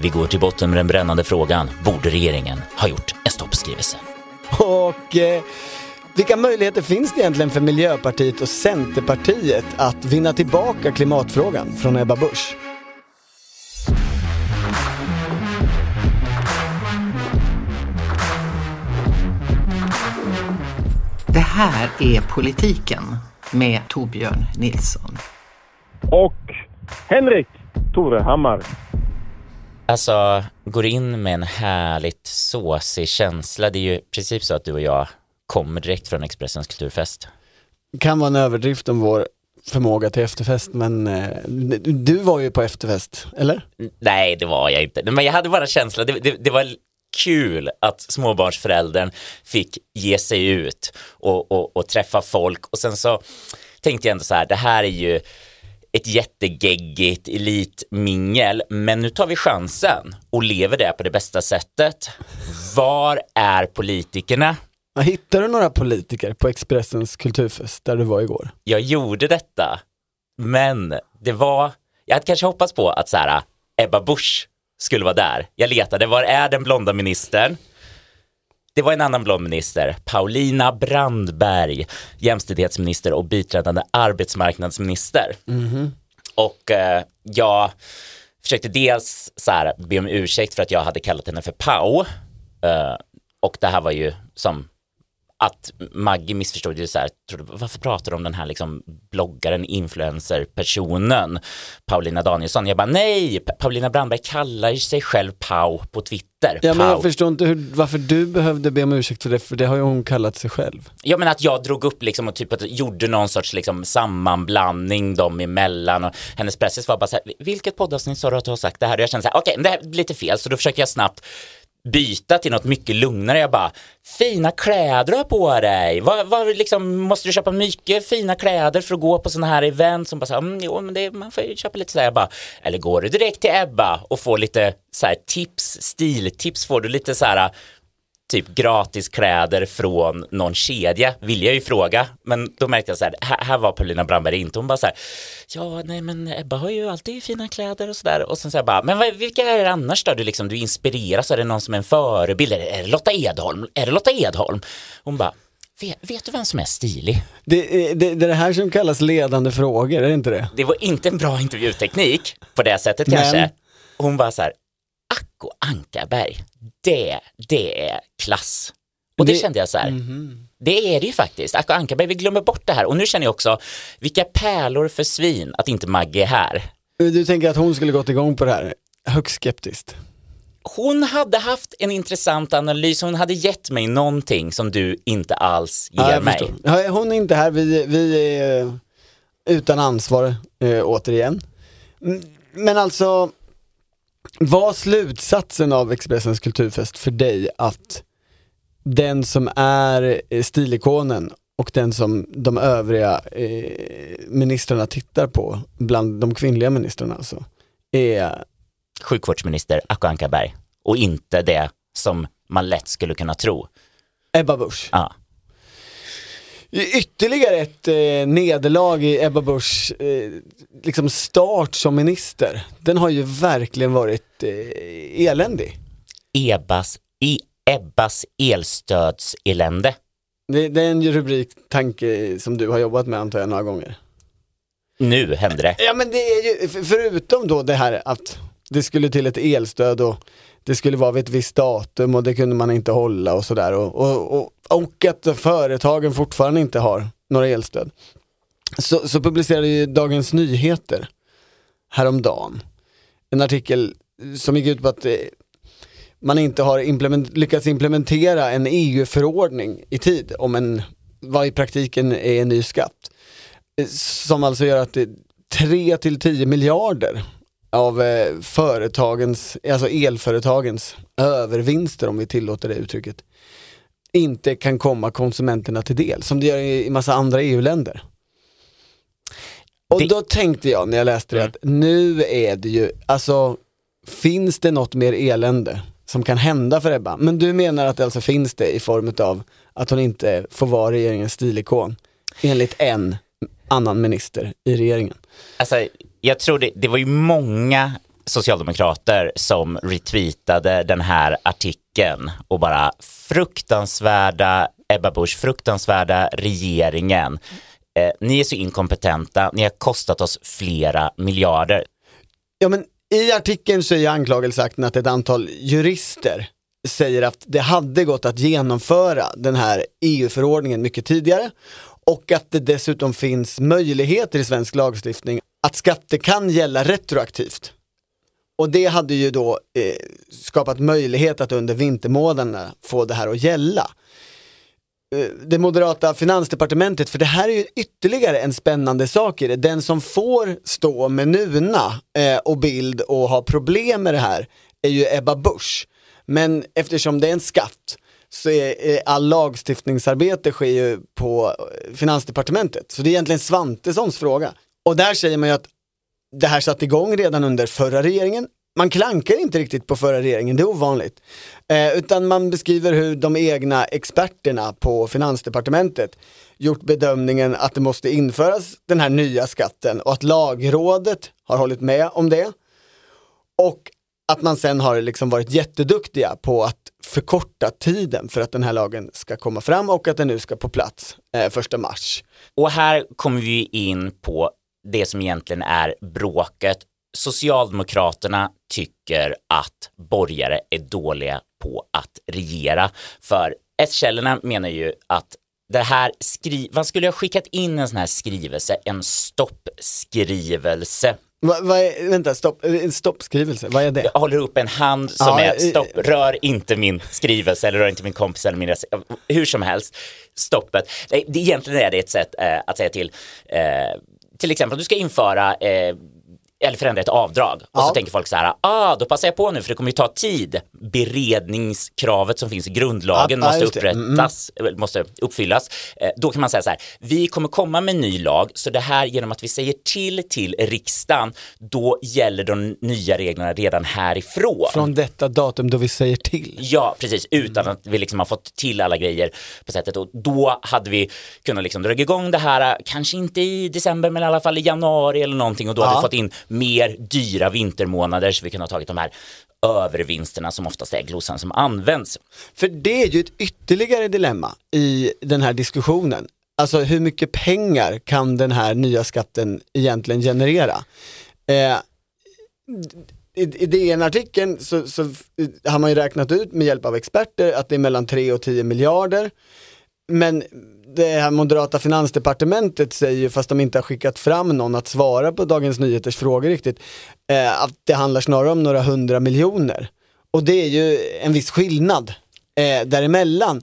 Vi går till botten med den brännande frågan. Borde regeringen ha gjort en stoppskrivelse? Och eh, vilka möjligheter finns det egentligen för Miljöpartiet och Centerpartiet att vinna tillbaka klimatfrågan från Ebba Busch? Det här är Politiken med Torbjörn Nilsson. Och Henrik Torehammar. Alltså, går in med en härligt såsig känsla. Det är ju i princip så att du och jag kommer direkt från Expressens kulturfest. Kan vara en överdrift om vår förmåga till efterfest men eh, du var ju på efterfest, eller? Nej, det var jag inte. Men jag hade bara känslan, det, det, det var kul att småbarnsföräldern fick ge sig ut och, och, och träffa folk och sen så tänkte jag ändå så här, det här är ju ett jättegeggigt elitmingel, men nu tar vi chansen och lever det på det bästa sättet. Var är politikerna? Hittar du några politiker på Expressens kulturfest där du var igår? Jag gjorde detta, men det var, jag hade kanske hoppats på att så här, Ebba Busch skulle vara där. Jag letade, var är den blonda ministern? Det var en annan blond minister, Paulina Brandberg, jämställdhetsminister och biträdande arbetsmarknadsminister. Mm. Och eh, jag försökte dels så här, be om ursäkt för att jag hade kallat henne för Pau. Eh, och det här var ju som att Maggie missförstod det så här, trodde, varför pratar du om den här liksom bloggaren, influencer-personen, Paulina Danielsson? Jag bara, nej, Paulina Brandberg kallar sig själv Pau på Twitter. Ja, men Pau. jag förstår inte hur, varför du behövde be om ursäkt för det, för det har ju hon kallat sig själv. Ja men att jag drog upp liksom och typ att gjorde någon sorts liksom sammanblandning dem emellan och hennes pressis var bara så här, vilket poddavsnitt sa du att du har sagt det här? Och jag kände så här, okej, det här blir lite fel, så då försöker jag snabbt byta till något mycket lugnare. Jag bara, fina kläder du har på dig. Var, var, liksom, måste du köpa mycket fina kläder för att gå på sådana här event? Som bara, så här, mm, jo, men det, man får ju köpa lite sådär. Jag bara, eller går du direkt till Ebba och får lite så här, tips, stiltips? Får du lite så här typ gratis kläder från någon kedja, vill jag ju fråga. Men då märkte jag så här, här, här var Paulina Brandberg inte. Hon bara så här, ja nej men Ebba har ju alltid fina kläder och sådär. Och sen så jag bara, men vilka är det annars då? Du, liksom, du inspireras, är det någon som är en förebild? Är det, Lotta Edholm? Är det Lotta Edholm? Hon bara, vet, vet du vem som är stilig? Det, är- det, det är det här som kallas ledande frågor, är det inte det? Det var inte en bra intervjuteknik på det sättet Men- kanske. Hon bara så här, Acko Ankarberg, det, det är klass. Och det, Det- kände jag så här, Mhm. det är det ju faktiskt. Acko Ankarberg, vi glömmer bort det här. Och nu känner jag också, vilka pärlor för svin att inte Maggie är här. Du tänker att hon skulle gått igång på det här? Högst skeptiskt. Hon hade haft en intressant analys, hon hade gett mig någonting som du inte alls ger Ja, mig. förstår. Hon är inte här, vi, vi är utan ansvar eh, återigen. Mm, Men alltså, var slutsatsen av Expressens kulturfest för dig att den som är eh, stilikonen och den som de övriga eh, ministrarna tittar på, bland de kvinnliga ministrarna alltså, är Sjukvårdsminister Acko Ankarberg. Och inte det som man lätt skulle kunna tro. Ebba Busch. Ja. Ytterligare ett eh, nederlag i Ebba Buschs eh, liksom start som minister. Den har ju verkligen varit eh, eländig. Ebas, e, Ebbas elstödselände. Det, det är en rubrik, tanke som du har jobbat med antar jag några gånger. Nu hände det. Ja men det är ju, för- förutom då det här att det skulle till ett elstöd och det skulle vara vid ett visst datum och det kunde man inte hålla och sådär och, och, och, och att företagen fortfarande inte har några elstöd. Så, så publicerade ju Dagens Nyheter häromdagen en artikel som gick ut på att eh, man inte har implement, lyckats implementera en EU-förordning i tid om en, vad i praktiken är en ny skatt. Eh, som alltså gör att det 3 till 10 miljarder av eh, företagens, alltså elföretagens övervinster om vi tillåter det uttrycket, inte kan komma konsumenterna till del, som det gör i, i massa andra EU-länder. Och Det- då tänkte jag när jag läste det att nu är det ju, alltså finns det något mer elände som kan hända för Ebba? Men du menar att det alltså finns det i form av att hon inte får vara regeringens stilikon enligt en annan minister i regeringen. Alltså, jag tror det, det var ju många socialdemokrater som retweetade den här artikeln och bara fruktansvärda Ebba Busch, fruktansvärda regeringen. Eh, ni är så inkompetenta, ni har kostat oss flera miljarder. Ja men i artikeln så är anklagelseakten att ett antal jurister säger att det hade gått att genomföra den här EU-förordningen mycket tidigare och att det dessutom finns möjligheter i svensk lagstiftning att skatter kan gälla retroaktivt. Och det hade ju då eh, skapat möjlighet att under vintermånaderna få det här att gälla. Eh, det moderata finansdepartementet, för det här är ju ytterligare en spännande sak i det. Den som får stå med Nuna eh, och bild och ha problem med det här är ju Ebba Busch. Men eftersom det är en skatt så är, eh, all lagstiftningsarbete sker ju på eh, finansdepartementet. Så det är egentligen Svantessons fråga. Och där säger man ju att det här satte igång redan under förra regeringen. Man klankar inte riktigt på förra regeringen, det är ovanligt. Eh, utan man beskriver hur de egna experterna på finansdepartementet gjort bedömningen att det måste införas den här nya skatten och att lagrådet har hållit med om det. Och att man sen har liksom varit jätteduktiga på att förkorta tiden för att den här lagen ska komma fram och att den nu ska på plats eh, första mars. Och här kommer vi in på det som egentligen är bråket. Socialdemokraterna tycker att borgare är dåliga på att regera. För S-källorna menar ju att det här skri man skulle ha skickat in en sån här skrivelse, en stoppskrivelse Va, va är, vänta, stopp, en stoppskrivelse, vad är det? Jag håller upp en hand som ja, är stopp, rör inte min skrivelse eller rör inte min kompis eller min hur som helst, stoppet. Det, det, egentligen är det ett sätt eh, att säga till, eh, till exempel om du ska införa eh, eller förändra ett avdrag. Och så tänker folk så här, ah, då passar jag på nu för det kommer ju ta tid. Beredningskravet som finns i grundlagen ah, måste upprättas, mm. måste uppfyllas. Eh, då kan man säga så här, vi kommer komma med en ny lag, så det här genom att vi säger till till riksdagen, då gäller de nya reglerna redan härifrån. Från detta datum då vi säger till? Ja, precis, utan mm. att vi liksom har fått till alla grejer på sättet. Och då hade vi kunnat liksom dra igång det här, kanske inte i december, men i alla fall i januari eller någonting och då ja. hade vi fått in mer dyra vintermånader så vi kunde ha tagit de här övervinsterna som oftast är glosan som används. För det är ju ett ytterligare dilemma i den här diskussionen. Alltså hur mycket pengar kan den här nya skatten egentligen generera? Eh, i, DN-artikeln så, så eh, har man ju räknat ut med hjälp av experter att det är mellan 3 och 10 miljarder. Men det här moderata finansdepartementet säger, fast de inte har skickat fram någon att svara på Dagens Nyheters frågor riktigt, eh, att det handlar snarare om några hundra miljoner. Och det är ju en viss skillnad eh, däremellan.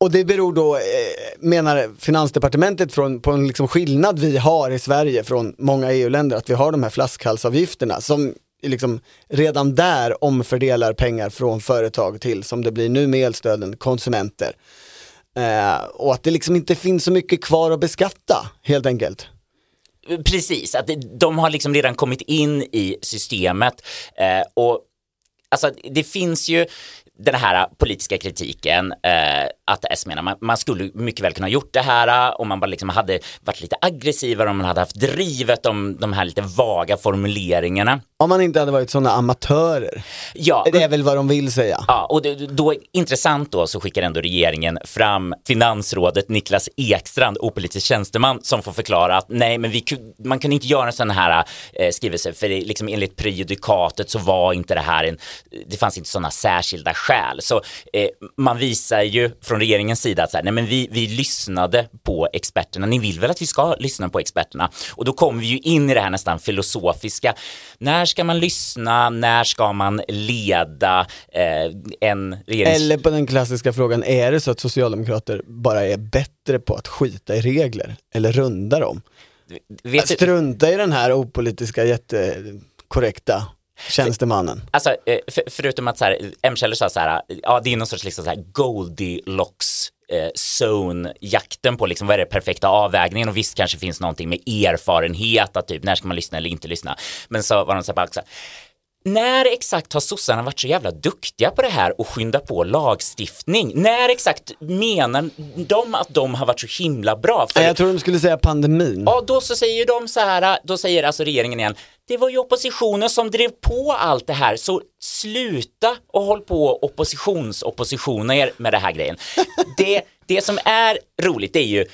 Och det beror då, eh, menar Finansdepartementet, från, på en liksom skillnad vi har i Sverige från många EU-länder, att vi har de här flaskhalsavgifterna som liksom redan där omfördelar pengar från företag till, som det blir nu med elstöden, konsumenter. Eh, och att det liksom inte finns så mycket kvar att beskatta helt enkelt. Precis, att de har liksom redan kommit in i systemet eh, och alltså det finns ju den här politiska kritiken, eh, att S menar man, man skulle mycket väl kunna gjort det här om man bara liksom hade varit lite aggressivare, om man hade haft drivet om de här lite vaga formuleringarna. Om man inte hade varit sådana amatörer. Ja. Det är väl vad de vill säga. Ja, och det, då intressant då så skickar ändå regeringen fram finansrådet Niklas Ekstrand, opolitisk tjänsteman, som får förklara att nej, men vi, man kan inte göra en sån här eh, skrivelse för det, liksom enligt prejudikatet så var inte det här en, det fanns inte sådana särskilda skäl. Så eh, man visar ju från regeringens sida att så här, nej, men vi, vi lyssnade på experterna. Ni vill väl att vi ska lyssna på experterna? Och då kommer vi ju in i det här nästan filosofiska. När ska man lyssna? När ska man leda eh, en regerings... Eller på den klassiska frågan, är det så att socialdemokrater bara är bättre på att skita i regler eller runda dem? Vet att strunta i den här opolitiska jättekorrekta tjänstemannen. Alltså, eh, för, förutom att så här, M-källor sa så här, ja det är någon sorts liksom så här Goldilocks eh, zone-jakten på liksom, vad är det perfekta avvägningen och visst kanske finns någonting med erfarenhet att typ när ska man lyssna eller inte lyssna. Men så var de så här, bara, så här när exakt har sossarna varit så jävla duktiga på det här och skynda på lagstiftning? När exakt menar de att de har varit så himla bra? För, Jag tror de skulle säga pandemin. ja, då så säger de så här, då säger alltså regeringen igen, det var ju oppositionen som drev på allt det här, så sluta och håll på oppositionsoppositioner med det här grejen. Det, det som är roligt är ju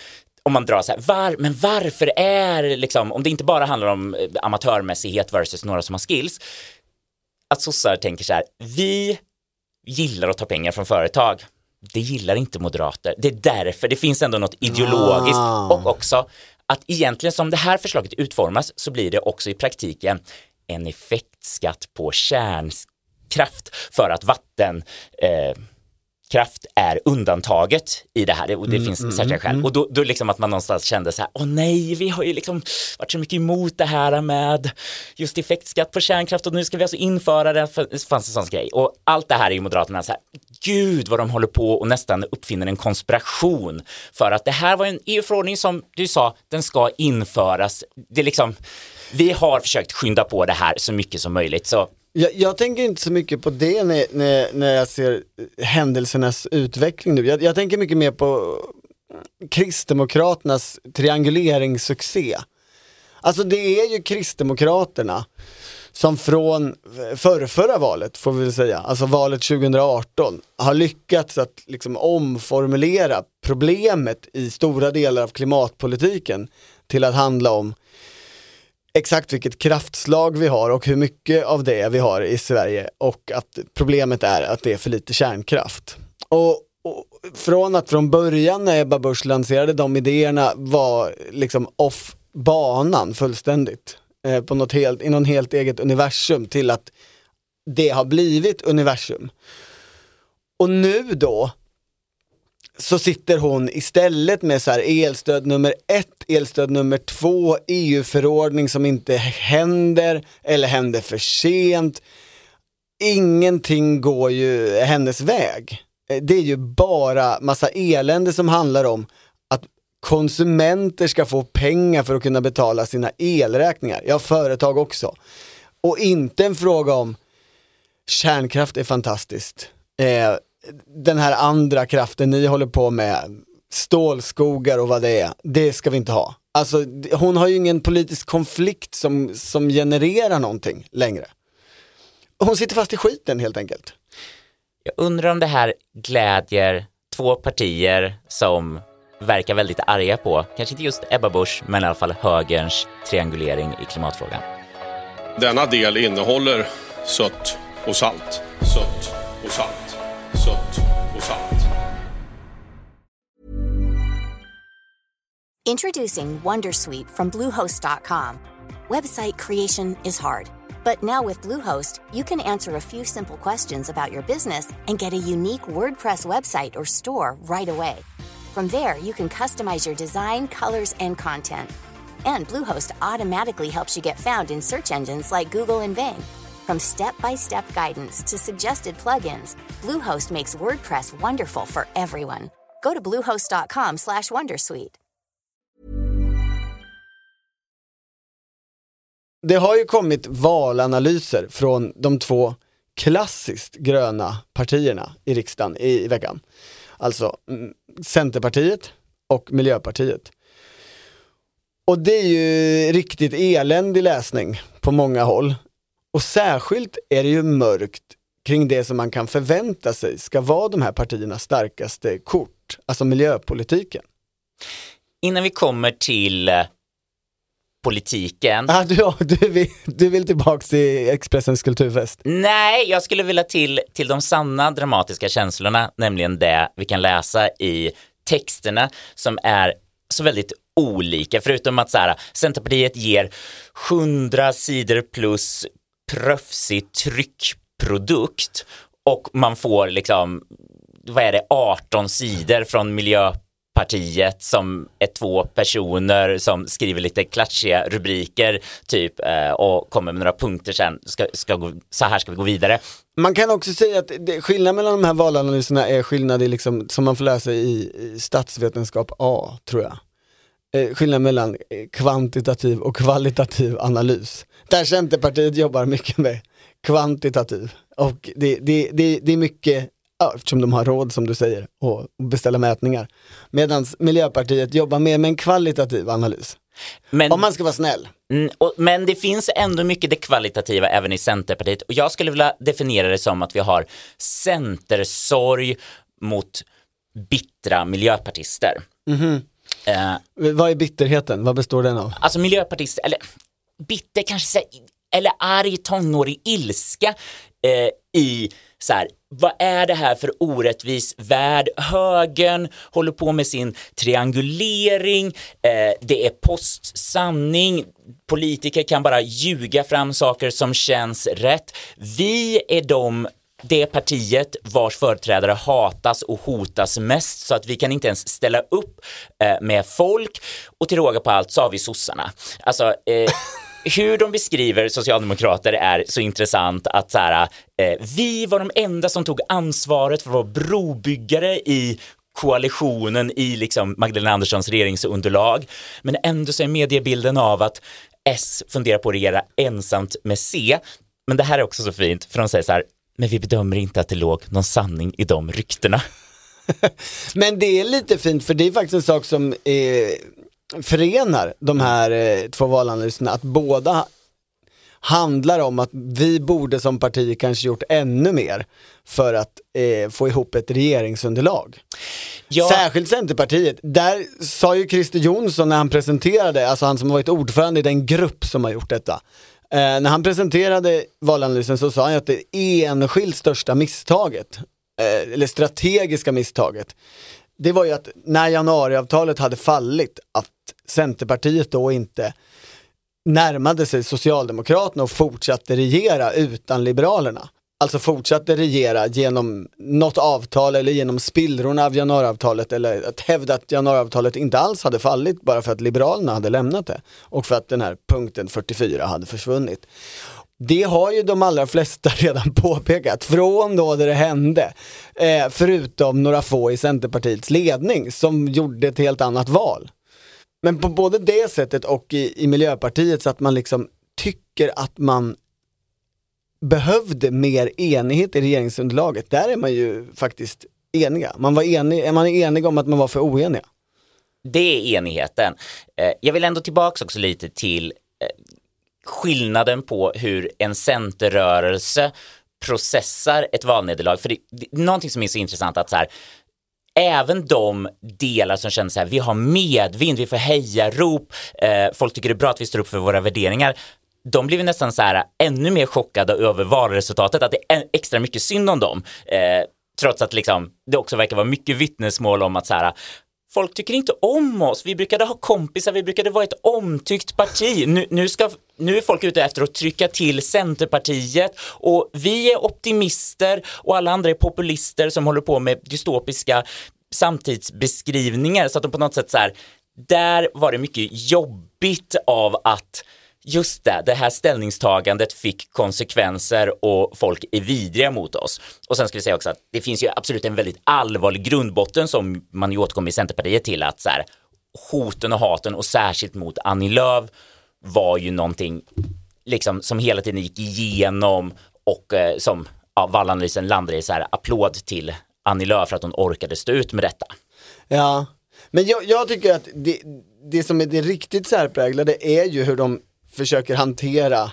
om man drar så här, var, men varför är liksom, om det inte bara handlar om eh, amatörmässighet versus några som har skills, att sossar tänker så här, vi gillar att ta pengar från företag. Det gillar inte moderater. Det är därför det finns ändå något ideologiskt Ah. och också att egentligen som det här förslaget utformas så blir det också i praktiken en effektskatt på kärnkraft för att vatten eh, kraft är undantaget i det här och det Mm, finns särskilda skäl. Och då, då liksom att man någonstans kände så här, åh nej, vi har ju liksom varit så mycket emot det här med just effektskatt på kärnkraft och nu ska vi alltså införa det, för det fanns en sån grej. Och allt det här är ju Moderaterna så här, gud vad de håller på och nästan uppfinner en konspiration för att det här var en EU-förordning som du sa, den ska införas. Det är liksom, vi har försökt skynda på det här så mycket som möjligt. Så jag, jag tänker inte så mycket på det när, när, när jag ser händelsernas utveckling nu. Jag, jag tänker mycket mer på eh, Kristdemokraternas trianguleringssuccé. Alltså det är ju Kristdemokraterna som från förrförra valet, får vi väl säga, alltså valet 2018, har lyckats att liksom omformulera problemet i stora delar av klimatpolitiken till att handla om exakt vilket kraftslag vi har och hur mycket av det vi har i Sverige och att problemet är att det är för lite kärnkraft. Och, och från att från början när Ebba Busch lanserade de idéerna var liksom off banan fullständigt eh, på något helt, i någon helt eget universum till att det har blivit universum. Och nu då så sitter hon istället med så här elstöd nummer ett, elstöd nummer två, EU-förordning som inte händer eller händer för sent. Ingenting går ju hennes väg. Eh, det är ju bara massa elände som handlar om att konsumenter ska få pengar för att kunna betala sina elräkningar. Ja, företag också. Och inte en fråga om kärnkraft är fantastiskt. Eh, den här andra kraften ni håller på med, stålskogar och vad det är, det ska vi inte ha. Alltså hon har ju ingen politisk konflikt som, som genererar någonting längre. Hon sitter fast i skiten helt enkelt. Jag undrar om det här glädjer två partier som verkar väldigt arga på, kanske inte just Ebba Busch, men i alla fall högerns triangulering i klimatfrågan. Denna del innehåller sött och salt. Sött och salt. Och salt. Introducing Wondersuite from Bluehost.com. Website creation is hard, but now with Bluehost, you can answer a few simple questions about your business and get a unique WordPress website or store right away. From there, you can customize your design, colors, and content. And Bluehost automatically helps you get found in search engines like Google and Bing. From step-by-step guidance to suggested plugins, Bluehost makes WordPress wonderful for everyone. Go to bluehost.com/wondersuite. Det har ju kommit valanalyser från de två klassiskt gröna partierna i riksdagen i, veckan. Alltså mm, Centerpartiet och Miljöpartiet. Och det är ju riktigt eländig läsning på många håll. Och särskilt är det ju mörkt kring det som man kan förvänta sig ska vara de här partiernas starkaste kort, alltså miljöpolitiken. Innan vi kommer till eh, politiken. Ah, du, du, vill, du vill tillbaks till Expressens kulturfest? Nej, jag skulle vilja till, till de sanna dramatiska känslorna, nämligen det vi kan läsa i texterna som är så väldigt olika, förutom att så här, Centerpartiet ger 100 sidor plus pröfsig tryckprodukt och man får liksom, vad är det, 18 sidor från Miljöpartiet som är två personer som skriver lite klatschiga rubriker typ eh, och kommer med några punkter sen, ska, ska gå, så här ska vi gå vidare. Man kan också säga att det, skillnaden mellan de här valanalyserna är skillnad i liksom, som man får läsa i, i statsvetenskap A, tror jag. Eh, skillnad mellan eh, kvantitativ och kvalitativ analys. Där Centerpartiet jobbar mycket med kvantitativ. Och det, det, det, det är mycket, ja, eftersom de har råd som du säger, att beställa mätningar. Medan Miljöpartiet jobbar mer med en kvalitativ analys. Men, Om man ska vara snäll. mm, och, men det finns ändå mycket det kvalitativa även i Centerpartiet och jag skulle vilja definiera det som att vi har centersorg mot bittra miljöpartister. Eh, Vad är bitterheten? Vad består den av? alltså miljöpartister, eller bitter kanske, så här, eller arg tonårig ilska eh, i så här, vad är det här för orättvis värld? Högern håller på med sin triangulering, eh, det är postsanning, politiker kan bara ljuga fram saker som känns rätt. Vi är de det partiet vars företrädare hatas och hotas mest så att vi kan inte ens ställa upp eh, med folk och till råga på allt så har vi sossarna. Alltså, eh, hur de beskriver socialdemokrater är så intressant att så här, eh, vi var de enda som tog ansvaret för att vara brobyggare i koalitionen i liksom Magdalena Anderssons regeringsunderlag. Men ändå så är mediebilden av att S funderar på att regera ensamt med C. Men det här är också så fint, för de säger så här, men vi bedömer inte att det låg någon sanning i de ryktena. Men det är lite fint för det är faktiskt en sak som eh, förenar de här eh, två valanalyserna, att båda handlar om att vi borde som parti kanske gjort ännu mer för att eh, få ihop ett regeringsunderlag. Ja. Särskilt Centerpartiet. Där sa ju Christer Jonsson när han presenterade, alltså han som varit ordförande i den grupp som har gjort detta. Eh, när han presenterade valanalysen så sa han ju att det enskilt största misstaget, eh, eller strategiska misstaget, det var ju att när januariavtalet hade fallit, att Centerpartiet då inte närmade sig Socialdemokraterna och fortsatte regera utan Liberalerna. Alltså fortsatte regera genom något avtal eller genom spillrorna av januariavtalet eller att hävda att januariavtalet inte alls hade fallit bara för att Liberalerna hade lämnat det och för att den här punkten 44 hade försvunnit. Det har ju de allra flesta redan påpekat från då det hände. Eh, förutom några få i Centerpartiets ledning som gjorde ett helt annat val. Men på både det sättet och i, i Miljöpartiet så att man liksom tycker att man behövde mer enighet i regeringsunderlaget. Där är man ju faktiskt eniga. Man, var enig, man är enig om att man var för oeniga. Det är enigheten. Eh, jag vill ändå tillbaka också lite till eh, skillnaden på hur en centerrörelse processar ett valnederlag. För det, det är någonting som är så intressant att så här, även de delar som känner så här, vi har medvind, vi får hejarop, eh, folk tycker det är bra att vi står upp för våra värderingar. De blev nästan så här äh, ännu mer chockade över valresultatet, att det är extra mycket synd om dem. Eh, trots att liksom, det också verkar vara mycket vittnesmål om att så här, folk tycker inte om oss. Vi brukade ha kompisar, vi brukade vara ett omtyckt parti. Nu, nu, ska, nu är folk ute efter att trycka till Centerpartiet och vi är optimister och alla andra är populister som håller på med dystopiska samtidsbeskrivningar så att de på något sätt så här, där var det mycket jobbigt av att Just det, det här ställningstagandet fick konsekvenser och folk är vidriga mot oss. Och sen ska vi säga också att det finns ju absolut en väldigt allvarlig grundbotten som man ju återkommer i Centerpartiet till att så här, hoten och haten och särskilt mot Annie Lööf var ju någonting liksom som hela tiden gick igenom och eh, som ja, vallanalysen landade i så här applåd till Annie Lööf för att hon orkade stå ut med detta. Ja, men jag, jag tycker att det, det som är det riktigt särpräglade är ju hur de försöker hantera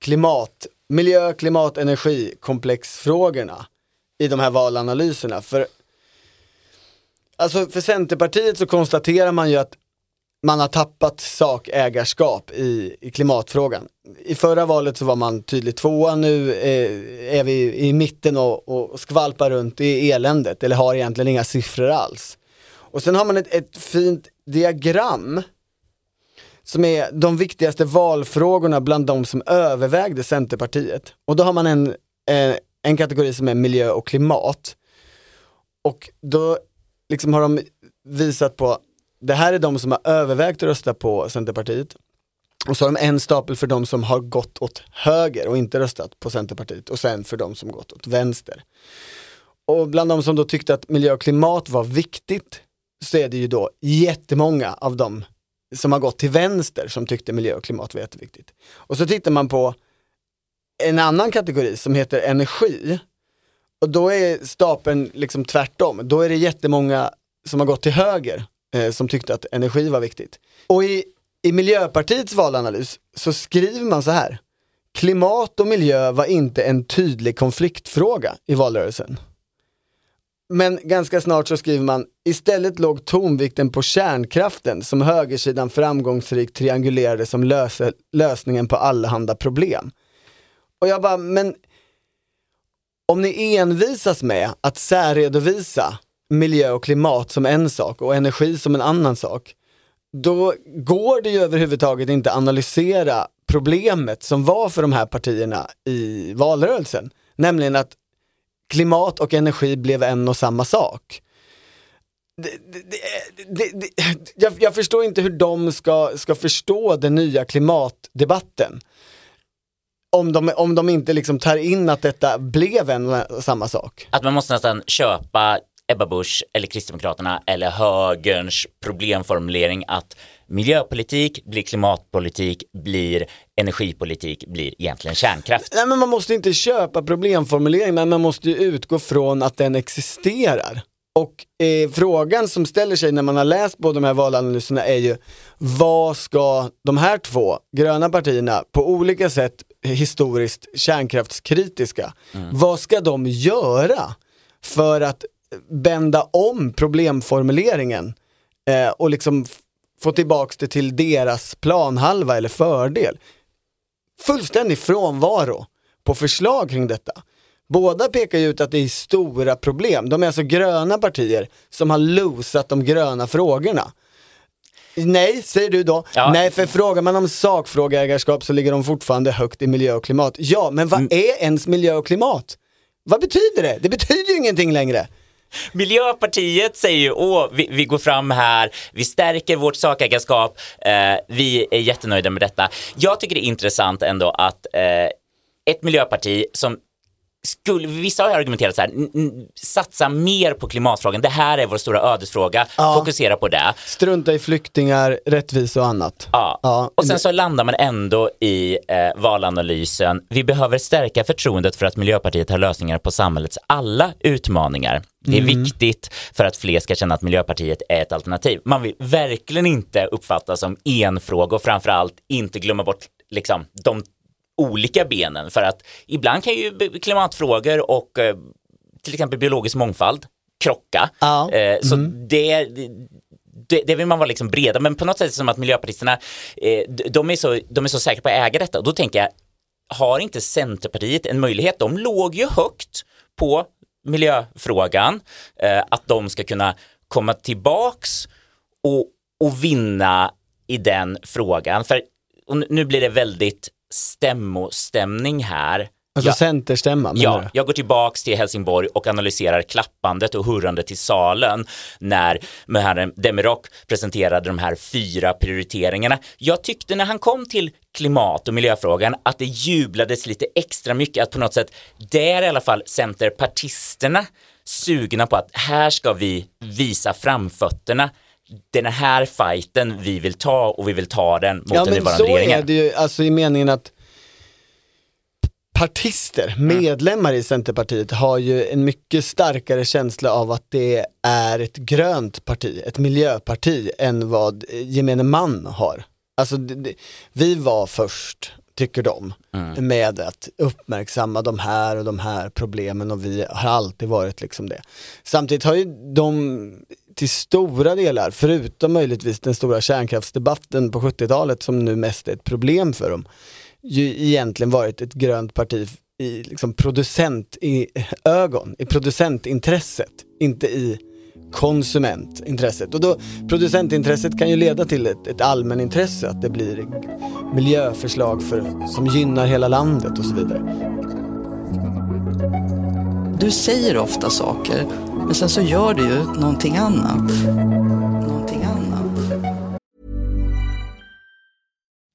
klimat, miljö, klimat, energi, komplexfrågorna i de här valanalyserna. För, alltså för Centerpartiet så konstaterar man ju att man har tappat sakägarskap i, i klimatfrågan. I förra valet så var man tydligt tvåa, nu eh, är vi i mitten och, och skvalpar runt i eländet eller har egentligen inga siffror alls. Och sen har man ett, ett fint diagram som är de viktigaste valfrågorna bland de som övervägde Centerpartiet. Och då har man en, eh, en kategori som är miljö och klimat. Och då liksom har de visat på, det här är de som har övervägt att rösta på Centerpartiet. Och så har de en stapel för de som har gått åt höger och inte röstat på Centerpartiet och sen för de som gått åt vänster. Och bland de som då tyckte att miljö och klimat var viktigt så är det ju då jättemånga av de som har gått till vänster som tyckte miljö och klimat var jätteviktigt. Och så tittar man på en annan kategori som heter energi. Och då är stapeln liksom tvärtom. Då är det jättemånga som har gått till höger eh, som tyckte att energi var viktigt. Och i, i Miljöpartiets valanalys så skriver man så här. Klimat och miljö var inte en tydlig konfliktfråga i valrörelsen. Men ganska snart så skriver man, istället låg tonvikten på kärnkraften som högersidan framgångsrikt triangulerade som löse, lösningen på allehanda problem. Och jag bara, men om ni envisas med att särredovisa miljö och klimat som en sak och energi som en annan sak, då går det ju överhuvudtaget inte analysera problemet som var för de här partierna i valrörelsen. Nämligen att klimat och energi blev en och samma sak. Det, det, det, jag, jag, förstår inte hur de ska, ska förstå den nya klimatdebatten. Om de, om de inte liksom tar in att detta blev en och samma sak. Att man måste nästan köpa Ebba Busch eller Kristdemokraterna eller högerns problemformulering att miljöpolitik blir klimatpolitik, blir energipolitik, blir egentligen kärnkraft. Nej men man måste inte köpa problemformulering men man måste ju utgå från att den existerar. Och eh, frågan som ställer sig när man har läst båda de här valanalyserna är ju vad ska de här två gröna partierna på olika sätt historiskt kärnkraftskritiska, mm. vad ska de göra för att bända om problemformuleringen eh, och liksom få tillbaks det till deras planhalva eller fördel. Fullständig frånvaro på förslag kring detta. Båda pekar ju ut att det är stora problem. De är alltså gröna partier som har losat de gröna frågorna. Nej, säger du då. Ja. Nej, för frågar man om sakfrågeägarskap så ligger de fortfarande högt i miljö och klimat. Ja, men vad mm. är ens miljö och klimat? Vad betyder det? Det betyder ju ingenting längre. Miljöpartiet säger ju, åh, vi, vi, går fram här, vi stärker vårt sakägarskap, eh, vi är jättenöjda med detta. Jag tycker det är intressant ändå att eh, ett miljöparti som skulle, vissa har argumenterat så här, satsa mer på klimatfrågan, det här är vår stora ödesfråga, ja. fokusera på det. Strunta i flyktingar, rättvisa och annat. Ja, ja. och sen så landar man ändå i eh, valanalysen, vi behöver stärka förtroendet för att Miljöpartiet har lösningar på samhällets alla utmaningar. Det är mm. viktigt för att fler ska känna att Miljöpartiet är ett alternativ. Man vill verkligen inte uppfattas som en fråga och framförallt inte glömma bort liksom, de olika benen för att ibland kan ju klimatfrågor och eh, till exempel biologisk mångfald krocka. Ja. Eh, så mm. det, det, det, vill man vara liksom breda, men på något sätt som att miljöpartisterna, eh, de, är så, de är så säkra på att äga detta och då tänker jag, har inte Centerpartiet en möjlighet? De låg ju högt på miljöfrågan, eh, att de ska kunna komma tillbaks och, och vinna i den frågan. För nu blir det väldigt stämmostämning här. Alltså jag, centerstämma? Ja, du? jag går tillbaks till Helsingborg och analyserar klappandet och hurrandet till salen när herren Demirok presenterade de här fyra prioriteringarna. Jag tyckte när han kom till klimat och miljöfrågan att det jublades lite extra mycket, att på något sätt, där i alla fall centerpartisterna sugna på att här ska vi visa framfötterna den här fighten vi vill ta och vi vill ta den mot ja, den nuvarande regeringen. Ja men så är det ju, alltså i meningen att partister, mm. medlemmar i Centerpartiet har ju en mycket starkare känsla av att det är ett grönt parti, ett miljöparti än vad gemene man har. Alltså det, det, vi var först, tycker de, mm. med att uppmärksamma de här och de här problemen och vi har alltid varit liksom det. Samtidigt har ju de till stora delar, förutom möjligtvis den stora kärnkraftsdebatten på 70-talet som nu mest är ett problem för dem, ju egentligen varit ett grönt parti i liksom producent i ögon, i producentintresset, inte i konsumentintresset. Och då, producentintresset kan ju leda till ett, ett allmänintresse, att det blir miljöförslag för, som gynnar hela landet och så vidare. Du säger ofta saker men sen så gör du ju någonting annat.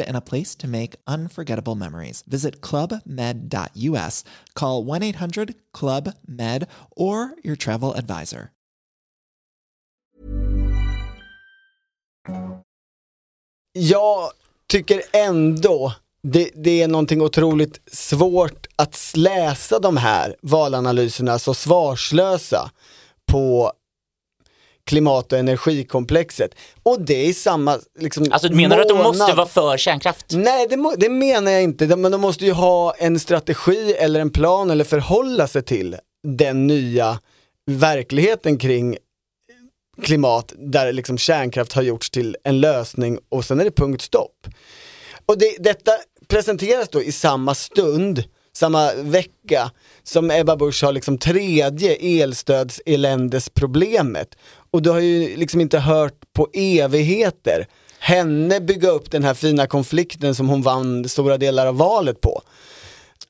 and a place to make unforgettable memories. Visit clubmed.us, call 1 800 Club Med, or your travel advisor. Jag tycker ändå det, det är någonting otroligt svårt att läsa de här valanalyserna så svarslösa på klimat och energikomplexet. Och det är samma liksom, Alltså menar du att de måste vara för kärnkraft? Nej, det, det menar jag inte. De- Men de måste ju ha en strategi eller en plan eller förhålla sig till den nya verkligheten kring klimat där liksom kärnkraft har gjorts till en lösning och sen är det punkt stopp. Och det, detta presenteras då i samma stund, samma vecka som Ebba Busch har liksom tredje elstödseländesproblemet. Och du har ju liksom inte hört på evigheter henne bygga upp den här fina konflikten som hon vann stora delar av valet på.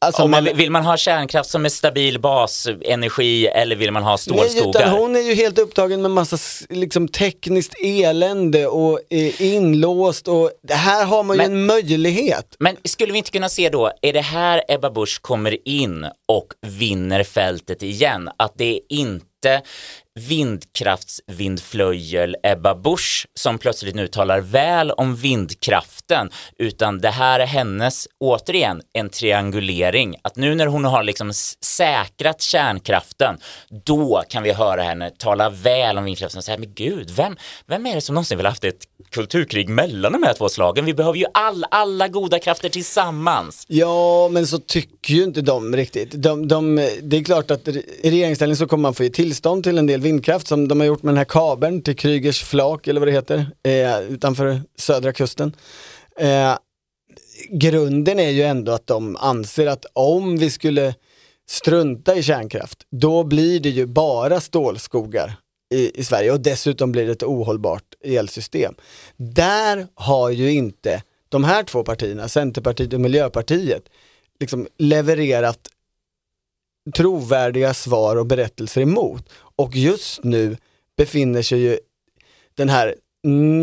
Alltså, Om man, men- vill man ha kärnkraft som är stabil basenergi eller vill man ha Nej, stålskogar? utan hon är ju helt upptagen med massa liksom, tekniskt elände och är inlåst och här har man ju Men- en möjlighet. Men skulle vi inte kunna se då, är det här Ebba Busch kommer in och vinner fältet igen? Att det är inte vindkraftsvindflöjel Ebba Busch som plötsligt nu talar väl om vindkraften, utan det här är hennes, återigen, en triangulering. Att nu när hon har liksom säkrat kärnkraften, då kan vi höra henne tala väl om vindkraften och säga, men gud, vem, vem är det som någonsin vill ha haft ett kulturkrig mellan de här två slagen? Vi behöver ju all, alla goda krafter tillsammans. Ja, men så tycker ju inte de riktigt. De, de, det är klart att i regeringsställning så kommer man få ge till tillstånd till en del vindkraft som de har gjort med den här kabeln till Krygers flak eller vad det heter, eh, utanför södra kusten. Eh, grunden är ju ändå att de anser att om vi skulle strunta i kärnkraft, då blir det ju bara stålskogar i, i Sverige och dessutom blir det ett ohållbart elsystem. Där har ju inte de här två partierna, Centerpartiet och Miljöpartiet, liksom levererat trovärdiga svar och berättelser emot. Och just nu befinner sig ju den här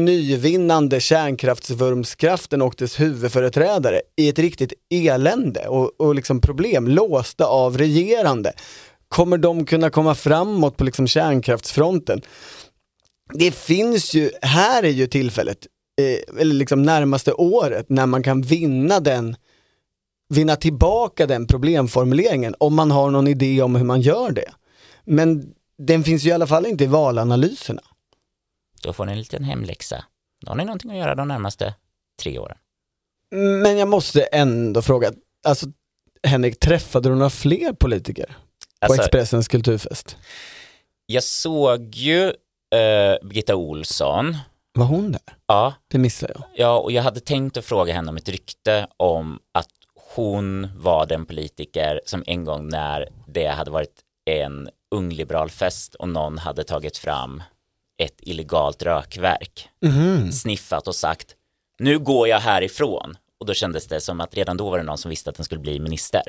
nyvinnande kärnkraftsvurmskraften och dess huvudföreträdare i ett riktigt elände och, och liksom problem, låsta av regerande. Kommer de kunna komma framåt på liksom kärnkraftsfronten? Det finns ju, här är ju tillfället, eh, eller liksom närmaste året, när man kan vinna den vinna tillbaka den problemformuleringen om man har någon idé om hur man gör det. Men den finns ju i alla fall inte i valanalyserna. Då får ni en liten hemläxa. Då har ni någonting att göra de närmaste tre åren. Men jag måste ändå fråga, alltså Henrik, träffade du några fler politiker på Alltså, Expressens kulturfest? jag såg ju eh, Birgitta Olsson. Var hon där? Ja, Det missade jag. ja, och jag hade tänkt att fråga henne om ett rykte om att hon var den politiker som en gång när det hade varit en ungliberal fest och någon hade tagit fram ett illegalt rökverk, sniffat och sagt nu går jag härifrån. Och då kändes det som att redan då var det någon som visste att den skulle bli minister.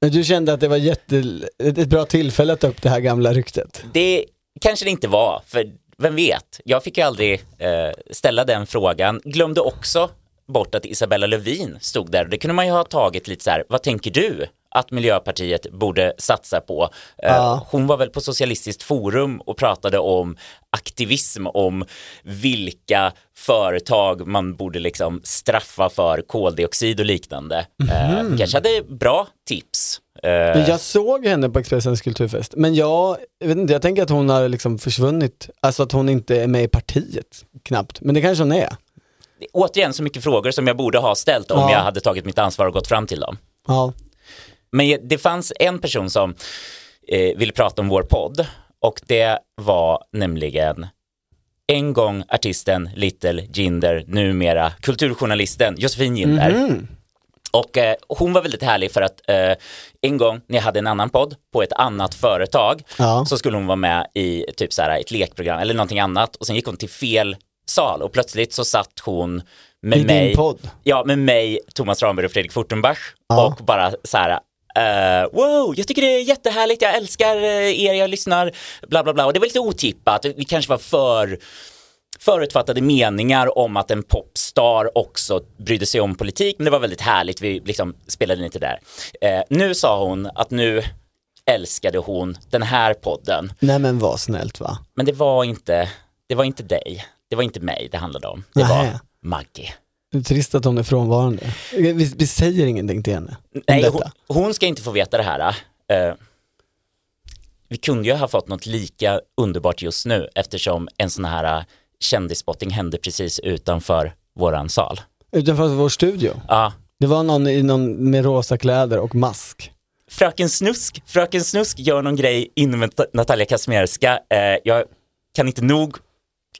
Men du kände att det var jätte, ett ett bra tillfälle att ta upp det här gamla ryktet? Det kanske det inte var, för vem vet? Jag fick ju aldrig eh, ställa den frågan. Glömde också bort att Isabella Lövin stod där. Det kunde man ju ha tagit lite så här, vad tänker du att Miljöpartiet borde satsa på? Eh, Ja. Hon var väl på Socialistiskt forum och pratade om aktivism, om vilka företag man borde liksom straffa för koldioxid och liknande. Eh, kanske hade bra tips. Eh, jag såg henne på Expressens kulturfest, men jag, jag vet inte, jag tänker att hon har liksom försvunnit, alltså att hon inte är med i partiet, knappt. Men det kanske hon är. Återigen så mycket frågor som jag borde ha ställt om Ja. jag hade tagit mitt ansvar och gått fram till dem. Ja. Men det fanns en person som eh, ville prata om vår podd och det var nämligen en gång artisten Little Jinder, numera kulturjournalisten Josefin Jinder. Mhm. Och eh, hon var väldigt härlig för att eh, en gång när jag hade en annan podd på ett annat företag Ja. så skulle hon vara med i typ så här ett lekprogram eller någonting annat och sen gick hon till fel sal och plötsligt så satt hon med I din mig, podd? ja med mig, Thomas Ramberg och Fredrik Fortenbach Ja. och bara så här eh, wow, jag tycker det är jättehärligt, jag älskar eh, er, jag lyssnar, bla bla bla. Och det var lite otippat, vi kanske var för förutfattade meningar om att en popstar också brydde sig om politik, men det var väldigt härligt, vi liksom spelade lite där. Eh, nu sa hon att nu älskade hon den här podden, Nej men var snällt va? men det var inte, det var inte dig, det var inte mig det handlade om, det Nähä. var Maggie. Det är trist att hon är frånvarande. Vi, vi säger ingenting till henne Nej, hon, hon ska inte få veta det här. Eh, vi kunde ju ha fått något lika underbart just nu eftersom en sån här eh, kändisspotting hände precis utanför våran sal. Utanför vår studio. Ja, Det var någon i någon med rosa kläder och mask. Fröken Snusk, Fröken Snusk gör någon grej Nat- Natalia Kazimierska. Eh, jag kan inte nog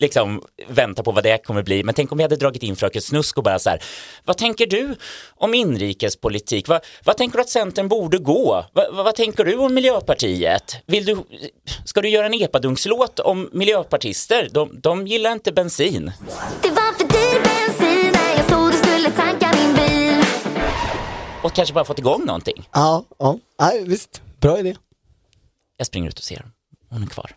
liksom vänta på vad det kommer bli. Men tänk om vi hade dragit in Fröken Snusk och bara så här, vad tänker du om inrikespolitik? Vad, vad tänker du att Centern borde gå? Vad, vad, vad tänker du om Miljöpartiet? Vill du, ska du göra en epadunkslåt om miljöpartister? De, de gillar inte bensin. Det var för dyr bensin när jag stod och skulle tanka min bil Och kanske bara fått igång någonting. Ja, ja. Nej, visst. Bra idé. Jag springer ut och ser. Hon är kvar.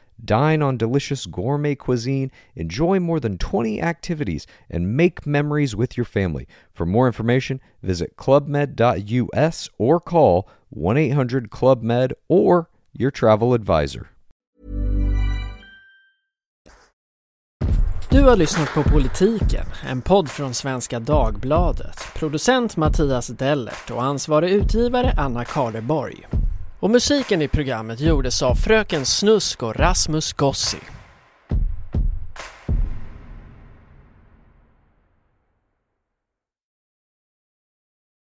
Dine on delicious gourmet cuisine, enjoy more than 20 activities, and make memories with your family. For more information, visit clubmed.us or call 1 800 Club Med or your travel advisor. Du har lyssnat på Politiken, en podd från Svenska Dagbladet. Producent Mattias Dellert och ansvarig utgivare Anna Karleborg. Och musiken i programmet gjordes av Fröken Snusk och Rasmus Gossi.